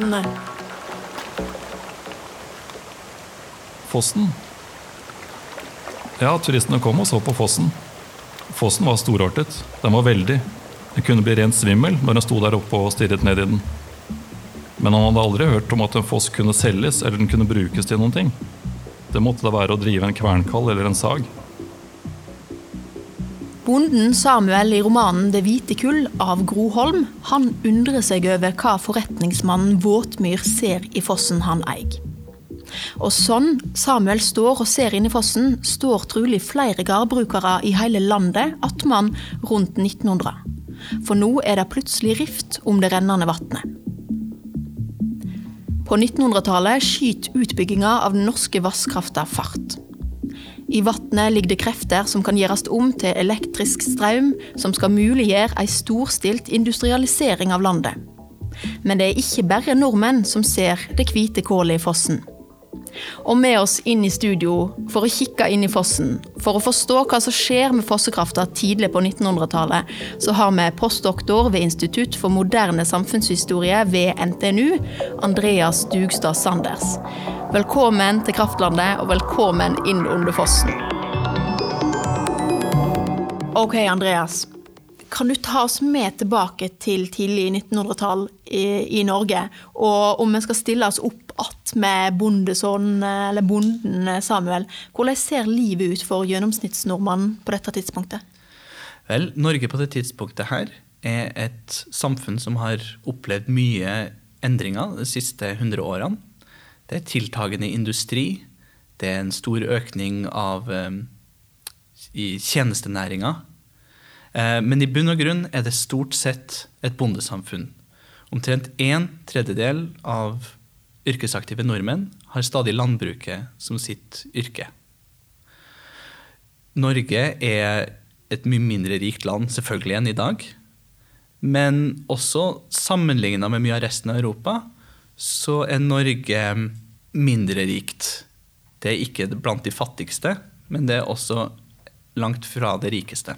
Kraftlandet. Fossen. Ja, turistene kom og så på fossen. Fossen var storartet. Den var veldig. Den kunne bli rent svimmel når en sto der oppe og stirret ned i den. Men han hadde aldri hørt om at en foss kunne selges eller den kunne brukes til noen ting. Det måtte da være å drive en kvernkall eller en sag. Bonden Samuel i romanen 'Det hvite kull' av Gro Holm, han undrer seg over hva forretningsmannen Våtmyr ser i fossen han eier. Og sånn Samuel står og ser inn i fossen, står trolig flere gårdbrukere i hele landet attmann rundt 1900. For nå er det plutselig rift om det rennende vannet. På 1900-tallet skyter utbygginga av den norske vannkrafta fart. I vannet ligger det krefter som kan gjøres om til elektrisk strøm, som skal muliggjøre ei storstilt industrialisering av landet. Men det er ikke bare nordmenn som ser det hvite kålet i fossen. Og med oss inn i studio for å kikke inn i fossen, for å forstå hva som skjer med fossekrafta tidlig på 1900-tallet, så har vi postdoktor ved Institutt for moderne samfunnshistorie ved NTNU, Andreas Dugstad Sanders. Velkommen til Kraftlandet, og velkommen inn under fossen. Ok, Andreas. Kan du ta oss med tilbake til tidlig 1900-tall i, i, Norge? Og om vi skal stille oss opp med bondeson, eller bonden Samuel, hvordan ser livet ut for gjennomsnittsnordmannen på dette tidspunktet? Vel, Norge på det tidspunktet her er et samfunn som har opplevd mye endringer de siste 100 årene. Det er tiltagende industri. Det er en stor økning av, um, i tjenestenæringa. Eh, men i bunn og grunn er det stort sett et bondesamfunn. Omtrent en tredjedel av yrkesaktive nordmenn har stadig landbruket som sitt yrke. Norge er et mye mindre rikt land selvfølgelig enn i dag. Men også sammenligna med mye av resten av Europa, så er Norge mindre rikt. Det er ikke blant de fattigste, men det er også langt fra det rikeste.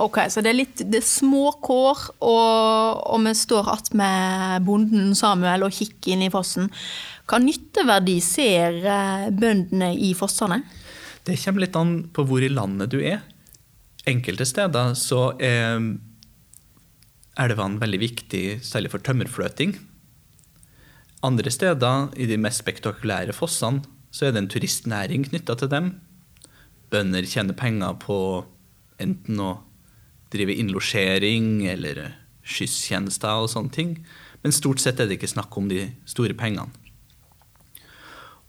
Ok, Så det er litt det er små kår, og, og vi står igjen med bonden Samuel og kikker inn i fossen. Hva nytteverdi ser eh, bøndene i fossene? Det kommer litt an på hvor i landet du er. Enkelte steder så er elvene veldig viktig, særlig for tømmerfløting. Andre steder, i de mest spektakulære fossene, så er det en turistnæring knytta til dem bønder tjener penger på enten å drive innlosjering eller skyssstjenester og sånne ting. Men stort sett er det ikke snakk om de store pengene.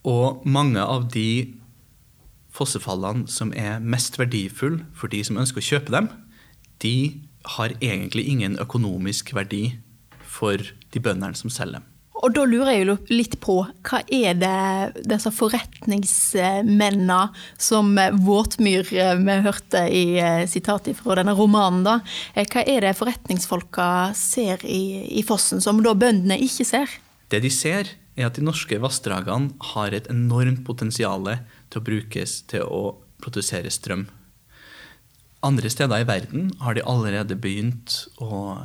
Og mange av de fossefallene som er mest verdifulle for de som ønsker å kjøpe dem, de har egentlig ingen økonomisk verdi for de bøndene som selger dem. Og da lurer jeg jo litt på, hva er det disse forretningsmennene som Våtmyr eh, vi hørte i eh, sitatet fra denne romanen, da. Eh, hva er det forretningsfolka ser i, i fossen, som da bøndene ikke ser? Det de ser, er at de norske vassdragene har et enormt potensial til å brukes til å produsere strøm. Andre steder i verden har de allerede begynt å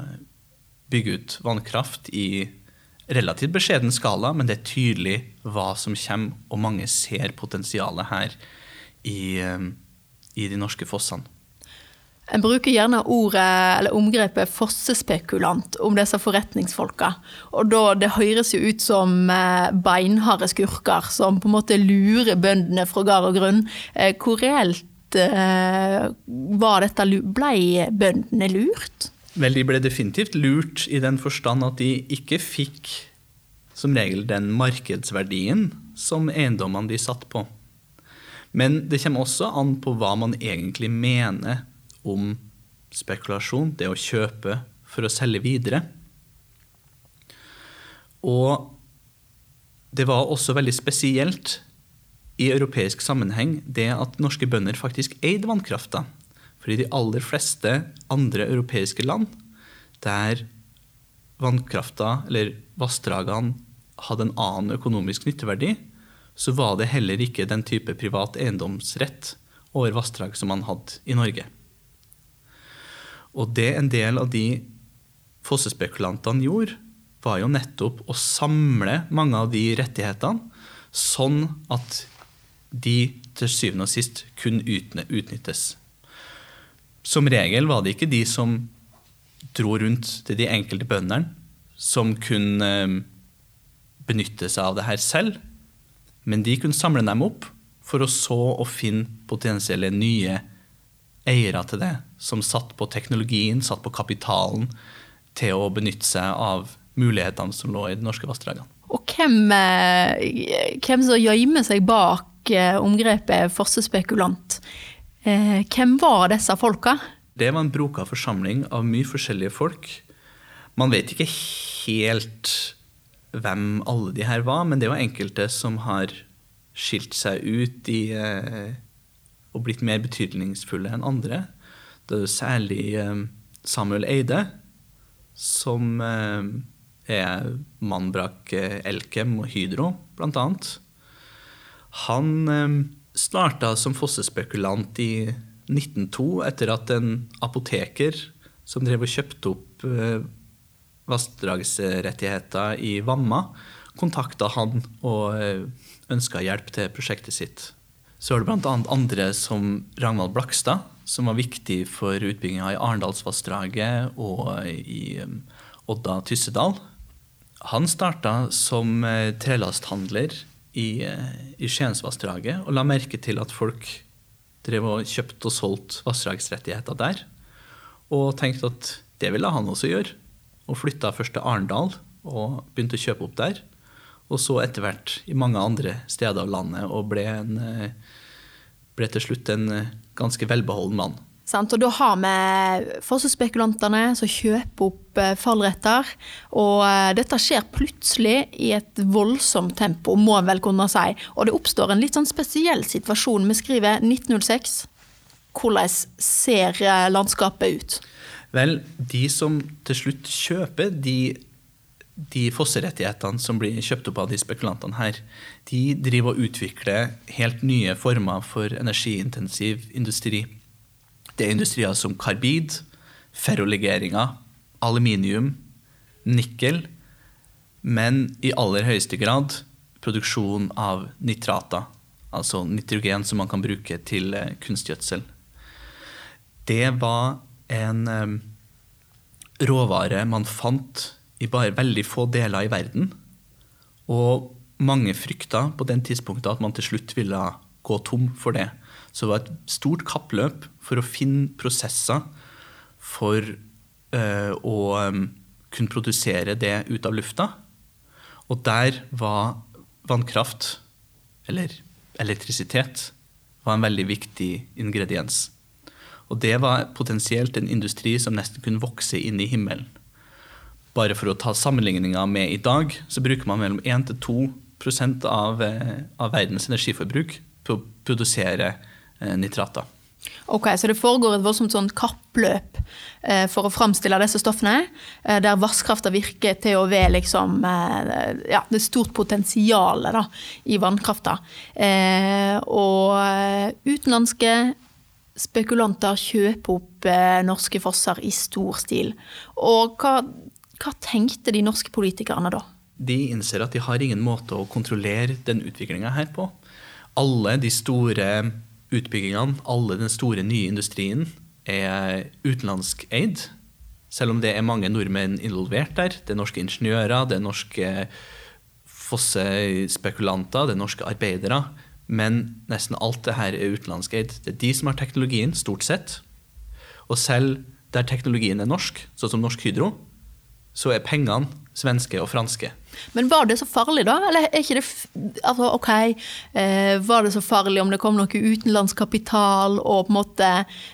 bygge ut vannkraft i relativt beskjeden skala, men det er tydelig hva som kommer, og mange ser potensialet her i, eh, i de norske fossene. En bruker gjerne ordet eller omgrepet fossespekulant om disse forretningsfolka. Og da, Det høres jo ut som eh, beinharde skurker som på en måte lurer bøndene fra gard og grunn. Eh, hvor reelt var dette? Ble bøndene lurt? Vel, de ble definitivt lurt i den forstand at de ikke fikk som regel den markedsverdien som eiendommene de satt på. Men det kommer også an på hva man egentlig mener om spekulasjon, det å kjøpe for å selge videre. Og det var også veldig spesielt i europeisk sammenheng det at norske bønder faktisk eide vannkrafta. Fordi de aller fleste andre europeiske land, der vannkrafta, eller vassdragene, hadde en annen økonomisk nytteverdi, så var det heller ikke den type privat eiendomsrett over vassdrag som man hadde i Norge. Og det en del av de fossespekulantene gjorde, var jo nettopp å samle mange av de rettighetene, sånn at de til syvende og sist kunne utnyttes. Som regel var det ikke de som dro rundt til de enkelte bøndene, som kunne eh, benytte seg av det her selv, men de kunne samle dem opp for å så å finne potensielle nye eiere til det, som satt på teknologien, satt på kapitalen, til å benytte seg av mulighetene som lå i de norske vassdragene. Og hvem, eh, hvem som gjemmer seg bak eh, omgrepet fossespekulant, eh, hvem var disse folka? Det var en broka forsamling av mye forskjellige folk. Man vet ikke helt hvem alle de her var, men det var enkelte som har skilt seg ut i, og blitt mer betydningsfulle enn andre. Det er særlig Samuel Eide, som er mannen bak eh, Elkem og Hydro, bl.a. Han eh, starta som fossespekulant i 1902 etter at en apoteker som drev og kjøpte opp eh, vassdragsrettigheter i Vamma, kontakta han og ønska hjelp til prosjektet sitt. Så var det bl.a. andre som Ragnvald Blakstad, som var viktig for utbygginga i Arendalsvassdraget og i Odda Tyssedal. Han starta som eh, trelasthandler i, eh, i Skiensvassdraget og la merke til at folk drev og kjøpte og solgte vassdragsrettigheter der. Og tenkte at det ville han også gjøre. Og flytta først til Arendal og begynte å kjøpe opp der. Og så etter hvert i mange andre steder av landet og ble, en, eh, ble til slutt en ganske velbeholden mann. Sant? Og da har vi fossespekulantene som kjøper opp eh, fallretter. Og eh, dette skjer plutselig i et voldsomt tempo, må en vel kunne si. Og det oppstår en litt sånn spesiell situasjon. Vi skriver 1906. Hvordan ser eh, landskapet ut? Vel, de som til slutt kjøper de, de fosserettighetene som blir kjøpt opp av de spekulantene her, de driver og utvikler helt nye former for energiintensiv industri. Det er industrier som karbid, ferrolegeringer, aluminium, nikkel, men i aller høyeste grad produksjon av nitrater, altså nitrogen som man kan bruke til eh, kunstgjødsel. Det var en um, råvare man fant i bare veldig få deler i verden. Og mange frykta på den tidspunktet at man til slutt ville gå tom for det. Så det var et stort kappløp for å finne prosesser for uh, å um, kunne produsere det ut av lufta. Og der var vannkraft, eller elektrisitet, var en veldig viktig ingrediens. Og det var potensielt en industri som nesten kunne vokse inn i himmelen. Bare for å ta sammenligninga med i dag, så bruker man mellom 1 til 2% av, eh, av verdens energiforbruk på å produsere Eh, nitrater. Ok, Så det foregår et voldsomt sånn kappløp eh, for å framstille disse stoffene, eh, der vannkrafta virker til å være liksom eh, Ja, det stort potensial i vannkrafta. Eh, og utenlandske spekulanter kjøper opp norske fosser i stor stil. Og hva, hva tenkte de norske politikerne da? De innser at de har ingen måte å kontrollere den utviklinga her på. Alle de store utbyggingene, alle den store nye industrien, er utenlandsk eid. Selv om det er mange nordmenn involvert der. Det er norske ingeniører, det er norske fossespekulanter, det er norske arbeidere. Men nesten alt det her er utenlandsk eid. Det er de som har teknologien, stort sett. Og selv der teknologien er norsk, sånn som Norsk Hydro, så er pengene svenske og franske. Men var det så farlig, da? Eller er ikke det altså, OK, eh, var det så farlig om det kom noe utenlandsk kapital og på en måte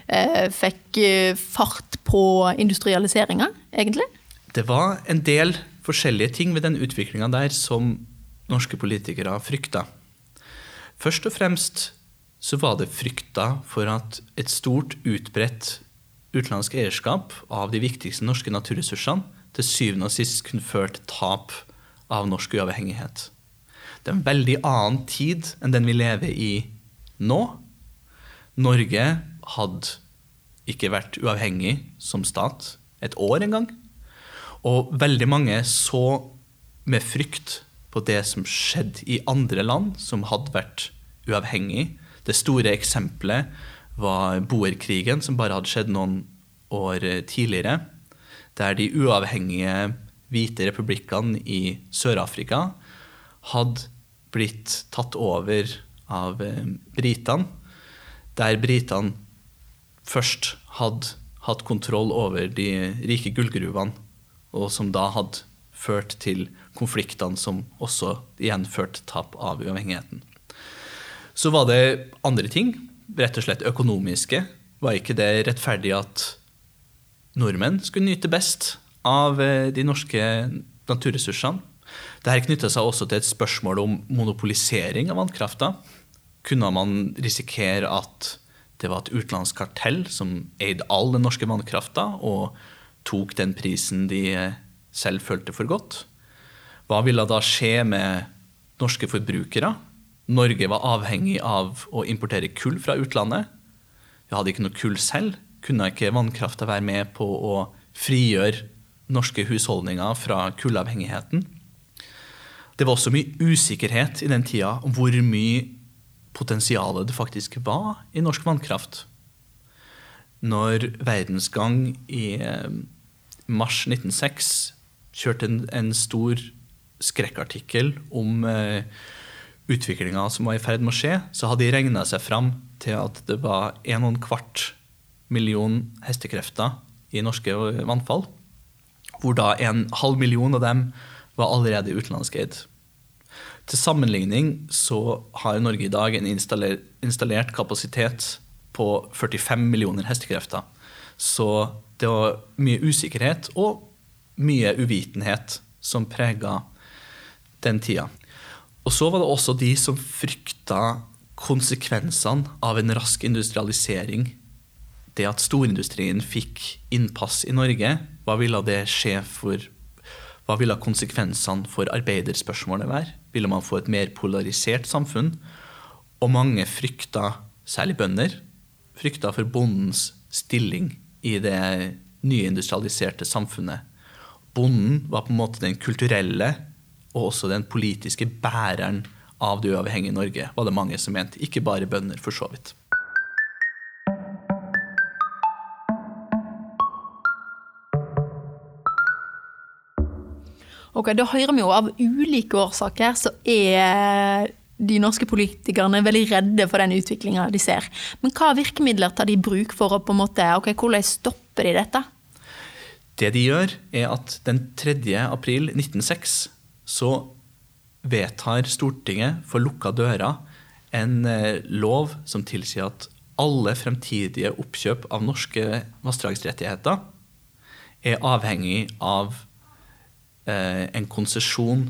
eh, fikk eh, fart på industrialiseringa, egentlig? Det var en del forskjellige ting ved den utviklinga der som norske politikere frykta. Først og fremst så var det frykta for at et stort, utbredt utenlandsk eierskap av de viktigste norske naturressursene til syvende og sist kunne føre til tap av norsk uavhengighet. Det er en veldig annen tid enn den vi lever i nå. Norge hadde ikke vært uavhengig som stat et år engang. Og veldig mange så med frykt på det som skjedde i andre land som hadde vært uavhengig. Det store eksempelet var boerkrigen, som bare hadde skjedd noen år tidligere. Der de uavhengige hvite republikkene i Sør-Afrika hadde blitt tatt over av eh, britene. Der britene først hadde hatt kontroll over de rike gullgruvene, og som da hadde ført til konfliktene som også igjen førte tap av uavhengigheten. Så var det andre ting, rett og slett økonomiske. Var ikke det rettferdig at nordmenn skulle nyte best av eh, de norske naturressursene? Dette knytta seg også til et spørsmål om monopolisering av vannkrafta. Kunne man risikere at det var et utenlandsk kartell som eide all den norske vannkrafta og tok den prisen de eh, selv følte for godt? Hva ville da skje med norske forbrukere? Norge var avhengig av å importere kull fra utlandet. Vi hadde ikke noe kull selv. Kunne ikke vannkrafta være med på å frigjøre norske husholdninger fra kullavhengigheten? Det var også mye usikkerhet i den tida om hvor mye potensialet det faktisk var i norsk vannkraft. Når Verdensgang i eh, mars 1906 kjørte en, en stor skrekkartikkel om eh, utviklinga som var i ferd med å skje, så hadde de regna seg fram til at det var 1,25 million hestekrefter i norske vannfall. Hvor da en halv million av dem var allerede utenlandskeid. Til sammenligning så har Norge i dag en installert kapasitet på 45 millioner hestekrefter. Så det var mye usikkerhet og mye uvitenhet som prega den tida. Og så var det også de som frykta konsekvensene av en rask industrialisering. Det at storindustrien fikk innpass i Norge, hva ville det skje for Hva ville konsekvensene for arbeiderspørsmålet være? Ville man få et mer polarisert samfunn? Og mange frykta, særlig bønder, frykta for bondens stilling i det nyindustrialiserte samfunnet. Bonden var på en måte den kulturelle og også den politiske bæreren av det uavhengige Norge, var det mange som mente. Ikke bare bønder, for så vidt. Ok, Da hører vi jo av ulike årsaker så er de norske politikerne veldig redde for den utviklinga de ser. Men hva virkemidler tar de i bruk for å på en måte, ok, hvordan stopper de dette? Det de gjør, er at den 3. april 1906 så vedtar Stortinget for lukka dører en eh, lov som tilsier at alle fremtidige oppkjøp av norske vassdragsrettigheter er avhengig av en konsesjon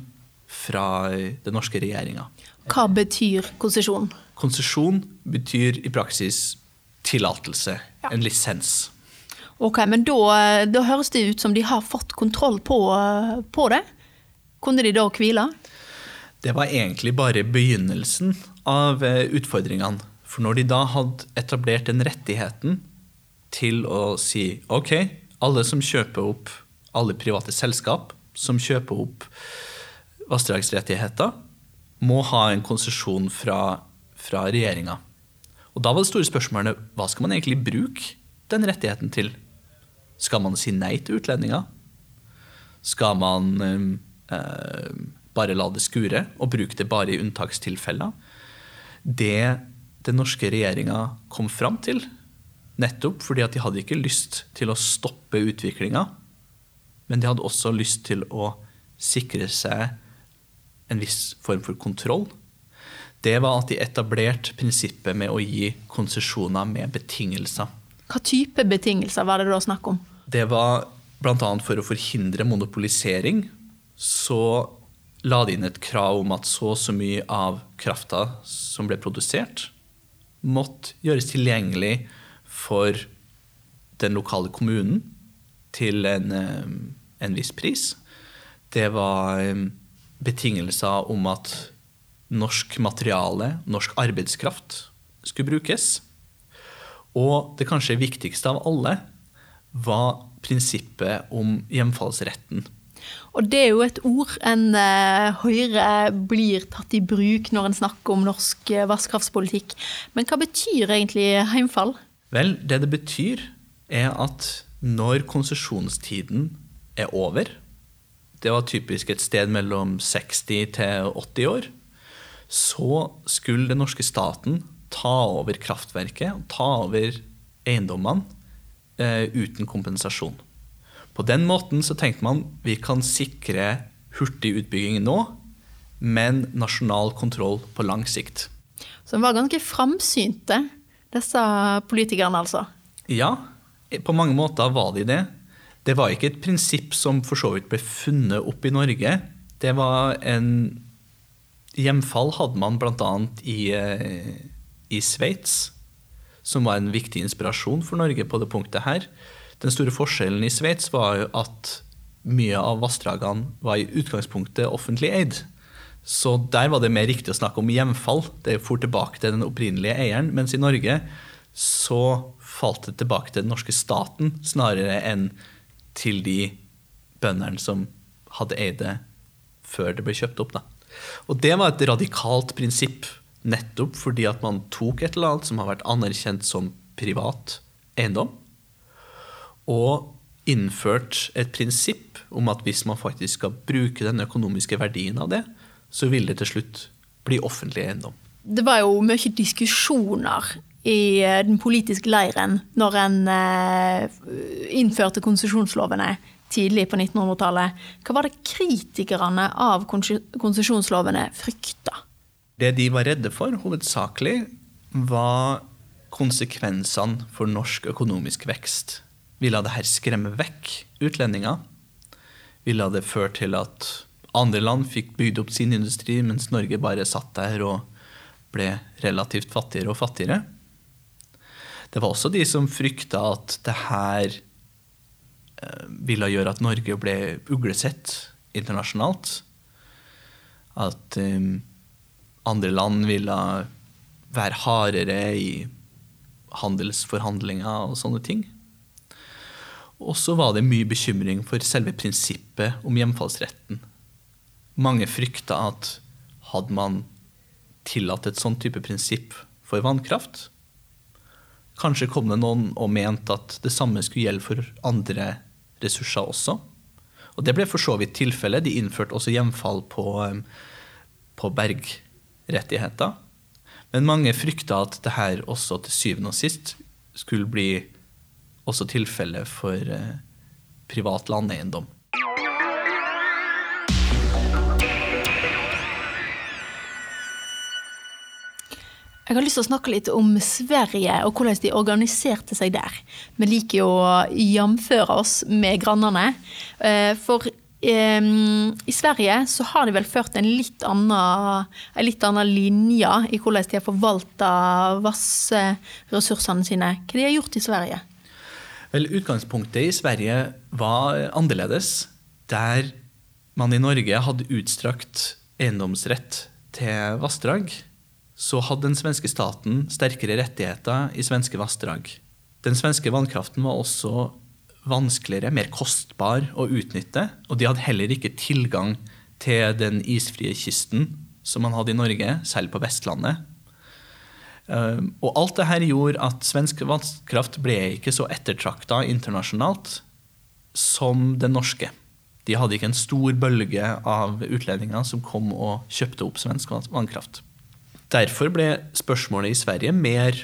fra den norske regjeringa. Hva betyr konsesjon? Konsesjon betyr i praksis tillatelse, ja. en lisens. Ok, Men da, da, høres det ut som de har fått kontroll på, på det? Kunne de da hvile? Det var egentlig bare begynnelsen av eh, utfordringene. For når de da hadde etablert den rettigheten til å si OK, alle som kjøper opp alle private selskap som kjøper opp vassdragsrettigheter, må ha en konsesjon fra, fra regjeringa. Og da var det store spørsmålet hva skal man egentlig bruke den rettigheten til? Skal man si nei til utlendinger? Skal man eh, bare la det skure og bruke det bare i unntakstilfeller? Det den norske regjeringa kom fram til, nettopp fordi at de hadde ikke lyst til å stoppe utviklinga, men de hadde også lyst til å sikre seg en viss form for kontroll, det var at de etablerte prinsippet med å gi konsesjoner med betingelser. Hva type betingelser var det da snakk om? Det var bl.a. for å forhindre monopolisering. Så la de inn et krav om at så og så mye av krafta som ble produsert, måtte gjøres tilgjengelig for den lokale kommunen til en, eh, en viss pris. Det var eh, betingelser om at norsk materiale, norsk arbeidskraft, skulle brukes. Og det kanskje viktigste av alle var prinsippet om hjemfallsretten. Og det er jo et ord en eh, Høyre blir tatt i bruk når en snakker om norsk vannkraftpolitikk. Men hva betyr egentlig heimfall? Vel, det det betyr, er at når konsesjonstiden er over, det var typisk et sted mellom 60 til 80 år, så skulle den norske staten ta over kraftverket og ta over eiendommene eh, uten kompensasjon. På den måten så tenkte man vi kan sikre hurtig utbygging nå, men nasjonal kontroll på lang sikt. Så de var ganske framsynte, disse politikerne altså? Ja, på mange måter var de det. Det var ikke et prinsipp som for så vidt ble funnet opp i Norge. Det var en Hjemfall hadde man bl.a. i, eh, i Sveits, som var en viktig inspirasjon for Norge på det punktet her. Den store forskjellen i Sveits var at mye av vassdragene var i utgangspunktet offentlig eid. Så der var det mer riktig å snakke om hjemfall. Det er fort tilbake til den opprinnelige eieren. Mens i Norge så falt det tilbake til den norske staten snarere enn til de bøndene som hadde eid det før det ble kjøpt opp. Da. Og det var et radikalt prinsipp, nettopp fordi at man tok et eller annet som har vært anerkjent som privat eiendom, og innført et prinsipp om at hvis man faktisk skal bruke den økonomiske verdien av det, så vil det til slutt bli offentlig eiendom. Det var jo mye diskusjoner i eh, den politiske leiren når en eh, innførte konsesjonslovene tidlig på 1900-tallet. Hva var det kritikerne av konsesjonslovene frykta? Det de var redde for, hovedsakelig, var konsekvensene for norsk økonomisk vekst. Ville det her skremme vekk utlendinger? Ville det føre til at andre land fikk bygd opp sin industri, mens Norge bare satt der og ble relativt fattigere og fattigere? Det var også de som frykta at det her eh, ville gjøre at Norge ble uglesett internasjonalt. At um, andre land ville være hardere i handelsforhandlinger og sånne ting. Og så var det mye bekymring for selve prinsippet om hjemfallsretten. Mange frykta at hadde man tillatt et sånn type prinsipp for vannkraft, kanskje kom det noen og mente at det samme skulle gjelde for andre ressurser også. Og det ble for så vidt tilfellet. De innførte også hjemfall på, på bergrettigheter. Men mange frykta at det her også til syvende og sist skulle bli også tilfellet for eh, privat landeiendom. Jeg har lyst til å snakke litt om Sverige og hvordan de organiserte seg der. Vi liker jo å jamføre oss med grannene. Eh, for i Sverige så har de vel ført en litt annen, en litt annen linje i hvordan de har forvalta vassressursene sine. Hva de har gjort i Sverige? Vel, Utgangspunktet i Sverige var annerledes. Der man i Norge hadde utstrakt eiendomsrett til vassdrag, så hadde den svenske staten sterkere rettigheter i svenske vassdrag. Den svenske vannkraften var også vanskeligere, mer kostbar å utnytte, og de hadde heller ikke tilgang til den isfrie kysten som man hadde i Norge, selv på Vestlandet. Ehm, og alt det her gjorde at svensk vannkraft ble ikke så ettertrakta internasjonalt som den norske. De hadde ikke en stor bølge av utlendinger som kom og kjøpte opp svensk vannkraft. Derfor ble spørsmålet i Sverige mer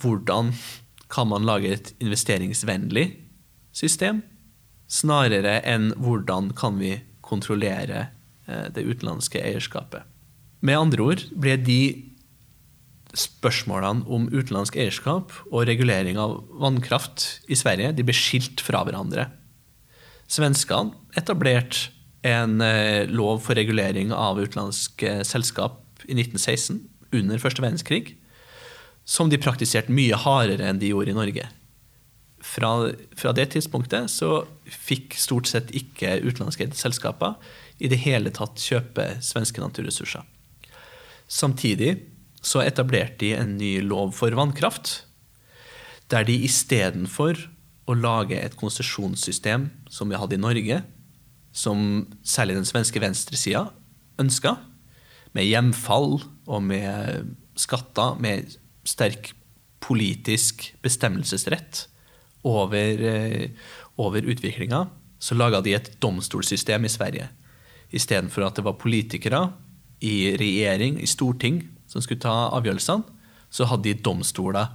hvordan kan man lage et investeringsvennlig system, snarere enn hvordan kan vi kontrollere eh, det utenlandske eierskapet. Med andre ord ble de spørsmålene om utenlandsk eierskap og regulering av vannkraft i Sverige de ble skilt fra hverandre. Svenskene etablerte en eh, lov for regulering av utenlandske selskap i 1916, under første verdenskrig, som de praktiserte mye hardere enn de gjorde i Norge. Fra, fra det tidspunktet så fikk stort sett ikke utenlandske selskaper i det hele tatt kjøpe svenske naturressurser. Samtidig så etablerte de en ny lov for vannkraft, der de istedenfor å lage et konsesjonssystem som vi hadde i Norge, som særlig den svenske venstresida ønska, med hjemfall og med skatter, med sterk politisk bestemmelsesrett over, eh, over utviklinga, så laga de et domstolssystem i Sverige. Istedenfor at det var politikere i regjering, i storting, som skulle ta avgjørelsene, så hadde de domstoler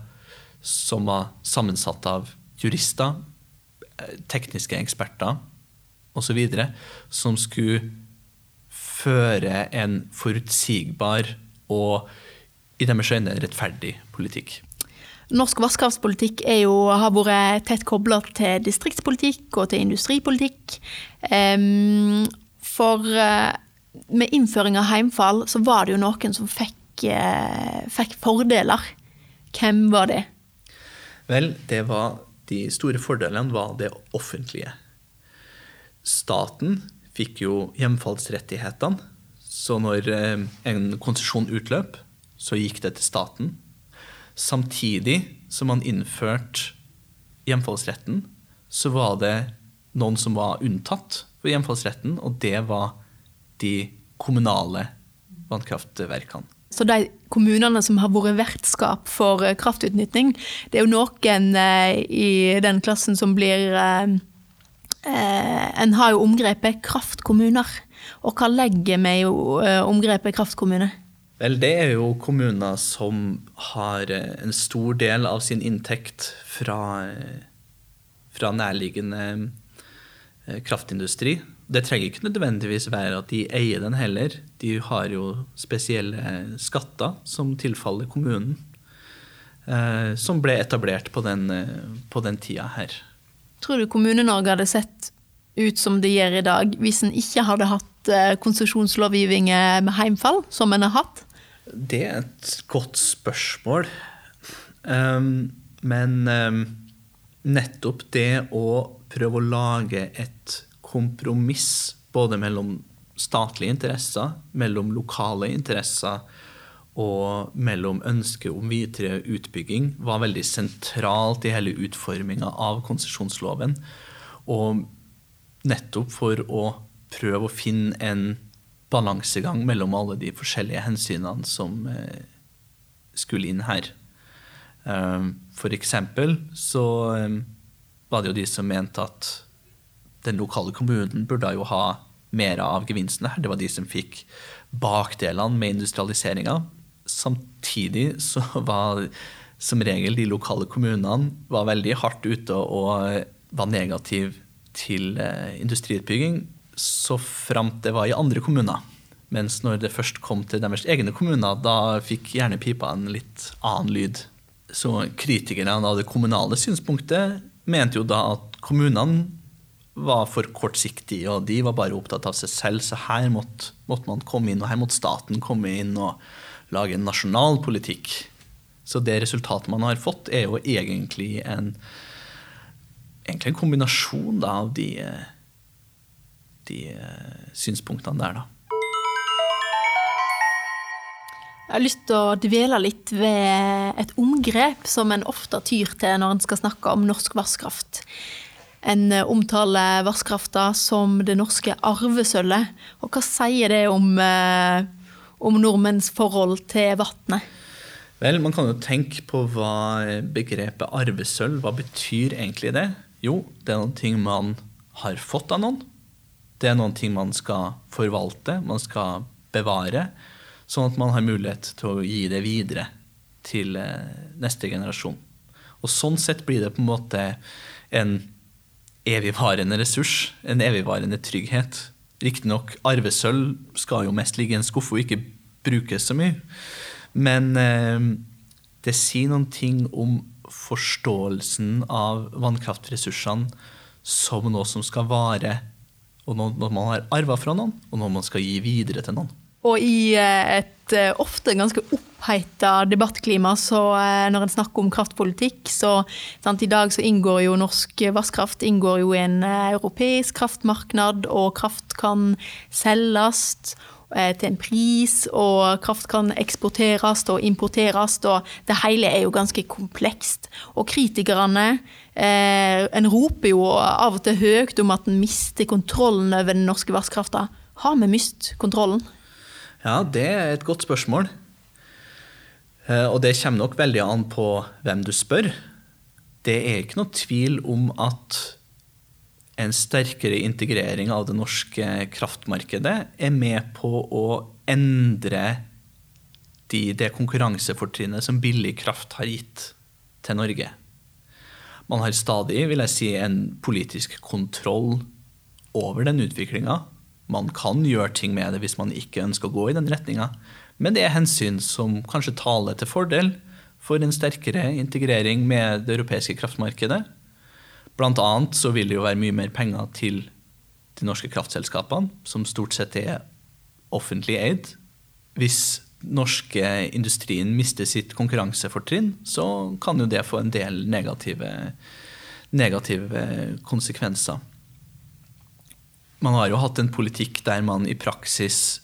som var sammensatt av jurister, eh, tekniske eksperter osv., som skulle føre en forutsigbar og i deres øyne rettferdig politikk. Norsk vannkraftpolitikk har vært tett kobla til distriktspolitikk og til industripolitikk. For eh, med innføring av heimfall så var det jo noen som fikk, eh, fikk fordeler. Hvem var det? Vel, det var de store fordelene var det offentlige. Staten fikk jo hjemfallsrettighetene. Så når eh, en konsesjon utløp, så gikk det til staten. Samtidig som man innførte hjemfallsretten, så var det noen som var unntatt for hjemfallsretten, og det var de kommunale vannkraftverkene. Så de kommunene som har vært vertskap for kraftutnytting, det er jo noen eh, i den klassen som blir eh, En har jo omgrepet kraftkommuner. Og hva legger vi i omgrepet kraftkommune? Vel, det er jo kommuner som har en stor del av sin inntekt fra, fra nærliggende kraftindustri. Det trenger ikke nødvendigvis være at de eier den heller. De har jo spesielle skatter som tilfaller kommunen. Eh, som ble etablert på den, eh, på den tida her. Tror du Kommune-Norge hadde sett ut som det gjør i dag, hvis en ikke hadde hatt eh, konsesjonslovgivning med heimfall, som en har hatt? Det er et godt spørsmål. Um, men um, nettopp det å prøve å lage et kompromiss både mellom statlige interesser, mellom lokale interesser og mellom ønsket om videre utbygging var veldig sentralt i hele utforminga av konsesjonsloven. Og nettopp for å prøve å finne en balansegang mellom alle de forskjellige hensynene som eh, skulle inn her. Eh, for eksempel så eh, var det jo de som mente at den lokale kommunen burde jo ha mer av gevinstene her. Det var de som fikk bakdelene med industrialiseringa. Samtidig så var som regel de lokale kommunene var veldig hardt ute og var negativ til eh, industriutbygging så framt det var i andre kommuner. Mens når det først kom til deres egne kommuner, da fikk gjerne pipa en litt annen lyd. Så kritikerne av det kommunale synspunktet mente jo da at kommunene var for kortsiktige, og de var bare opptatt av seg selv. Så her måtte, måtte, man komme inn, og her måtte staten komme inn og lage en nasjonal politikk. Så det resultatet man har fått, er jo egentlig en, egentlig en kombinasjon da, av de, de synspunktene der, da. Jeg har lyst til å dvele litt ved et omgrep som en ofte tyr til når en skal snakke om norsk vannkraft. En eh, omtaler vannkrafta som det norske arvesølvet. Og hva sier det om, eh, om nordmenns forhold til vannet? Vel, man kan jo tenke på hva begrepet arvesølv Hva betyr egentlig det? Jo, det er noe man har fått av noen. Det er noen ting man skal forvalte, man skal bevare. Sånn at man har mulighet til å gi det videre til eh, neste generasjon. Og sånn sett blir det på en måte en evigvarende ressurs, en evigvarende trygghet. Riktignok, arvesølv skal jo mest ligge i en skuff og ikke brukes så mye. Men eh, det sier noen ting om forståelsen av vannkraftressursene som noe som skal vare, og noe, man har arva fra noen, og noe man skal gi videre til noen. Og i eh, et eh, ofte ganske oppheta debattklima, så eh, når en snakker om kraftpolitikk, så sant, i dag så inngår jo norsk vannkraft i en europeisk kraftmarked, og kraft kan selges. til en pris, og kraft kan eksporteres og importeres, og det hele er jo ganske komplekst. Og kritikerne En roper jo av og til høyt om at en mister kontrollen over den norske vannkrafta. Har vi mistet kontrollen? Ja, det er et godt spørsmål. Eh, og det kommer nok veldig an på hvem du spør. Det er ikke noe tvil om at en sterkere integrering av det norske kraftmarkedet er med på å endre de, det konkurransefortrinnet som billig kraft har gitt til Norge. Man har stadig vil jeg si, en politisk kontroll over den utviklinga. Man kan gjøre ting med det hvis man ikke ønsker å gå i den retninga. Men det er hensyn som kanskje taler til fordel for en sterkere integrering med det europeiske kraftmarkedet. Blant annet så vil det jo være mye mer penger til de norske kraftselskapene, som stort sett er offentlig eid. Hvis norske industrien mister sitt konkurransefortrinn, så kan jo det få en del negative, negative konsekvenser. Man har jo hatt en politikk der man i praksis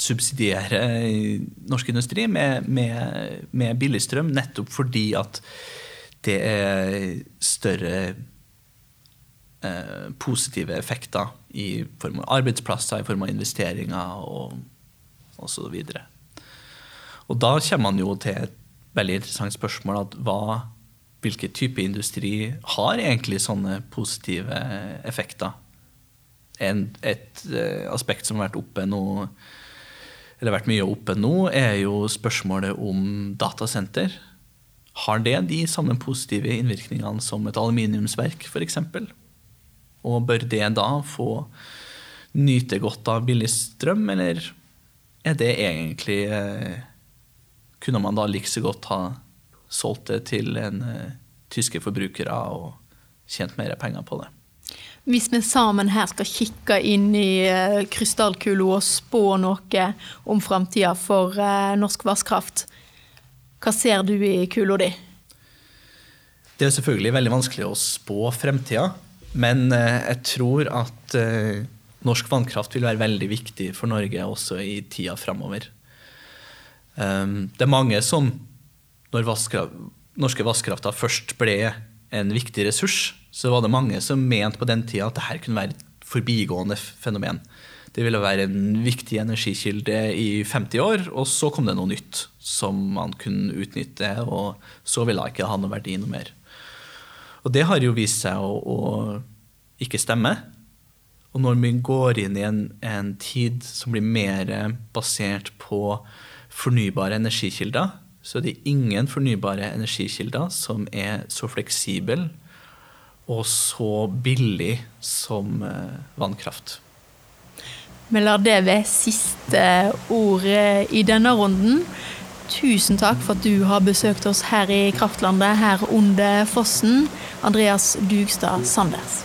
subsidierer norsk industri med, med, med billigstrøm, nettopp fordi at det er større eh, positive effekter i form av arbeidsplasser, i form av investeringer og osv. Og, og da kommer man jo til et veldig interessant spørsmål at hva, hvilken type industri har egentlig sånne positive effekter? En, et eh, aspekt som har vært oppe nå eller vært mye oppe nå, er jo spørsmålet om datasenter. Har det de samme positive innvirkningene som et aluminiumsverk f.eks.? Og bør det da få nyte godt av billig strøm, eller er det egentlig eh, Kunne man da like så godt ha solgt det til en uh, tyske forbrukere og tjent mer penger på det? Hvis vi sammen her skal kikke inn i uh, krystallkula og spå noe om framtida for uh, norsk vannkraft, hva ser du i kula di? Det er selvfølgelig veldig vanskelig å spå fremtida, men uh, jeg tror at norsk vannkraft vil være veldig viktig for Norge også i tida framover. Um, det er mange som, når norske vannkrafta først ble en viktig ressurs, så var det mange som mente på den tida at dette kunne være et forbigående fenomen. Det ville være en viktig energikilde i 50 år, og så kom det noe nytt som man kunne utnytte, og så ville det ikke ha noe verdi noe mer. Og det har jo vist seg å, å ikke stemme. Og når vi går inn i en, en tid som blir mer basert på fornybare energikilder, så er det ingen fornybare energikilder som er så fleksible og så billig som eh, vannkraft. Vi lar det være siste ordet i denne runden. Tusen takk for at du har besøkt oss her i Kraftlandet, her under fossen. Andreas Dugstad Sanders.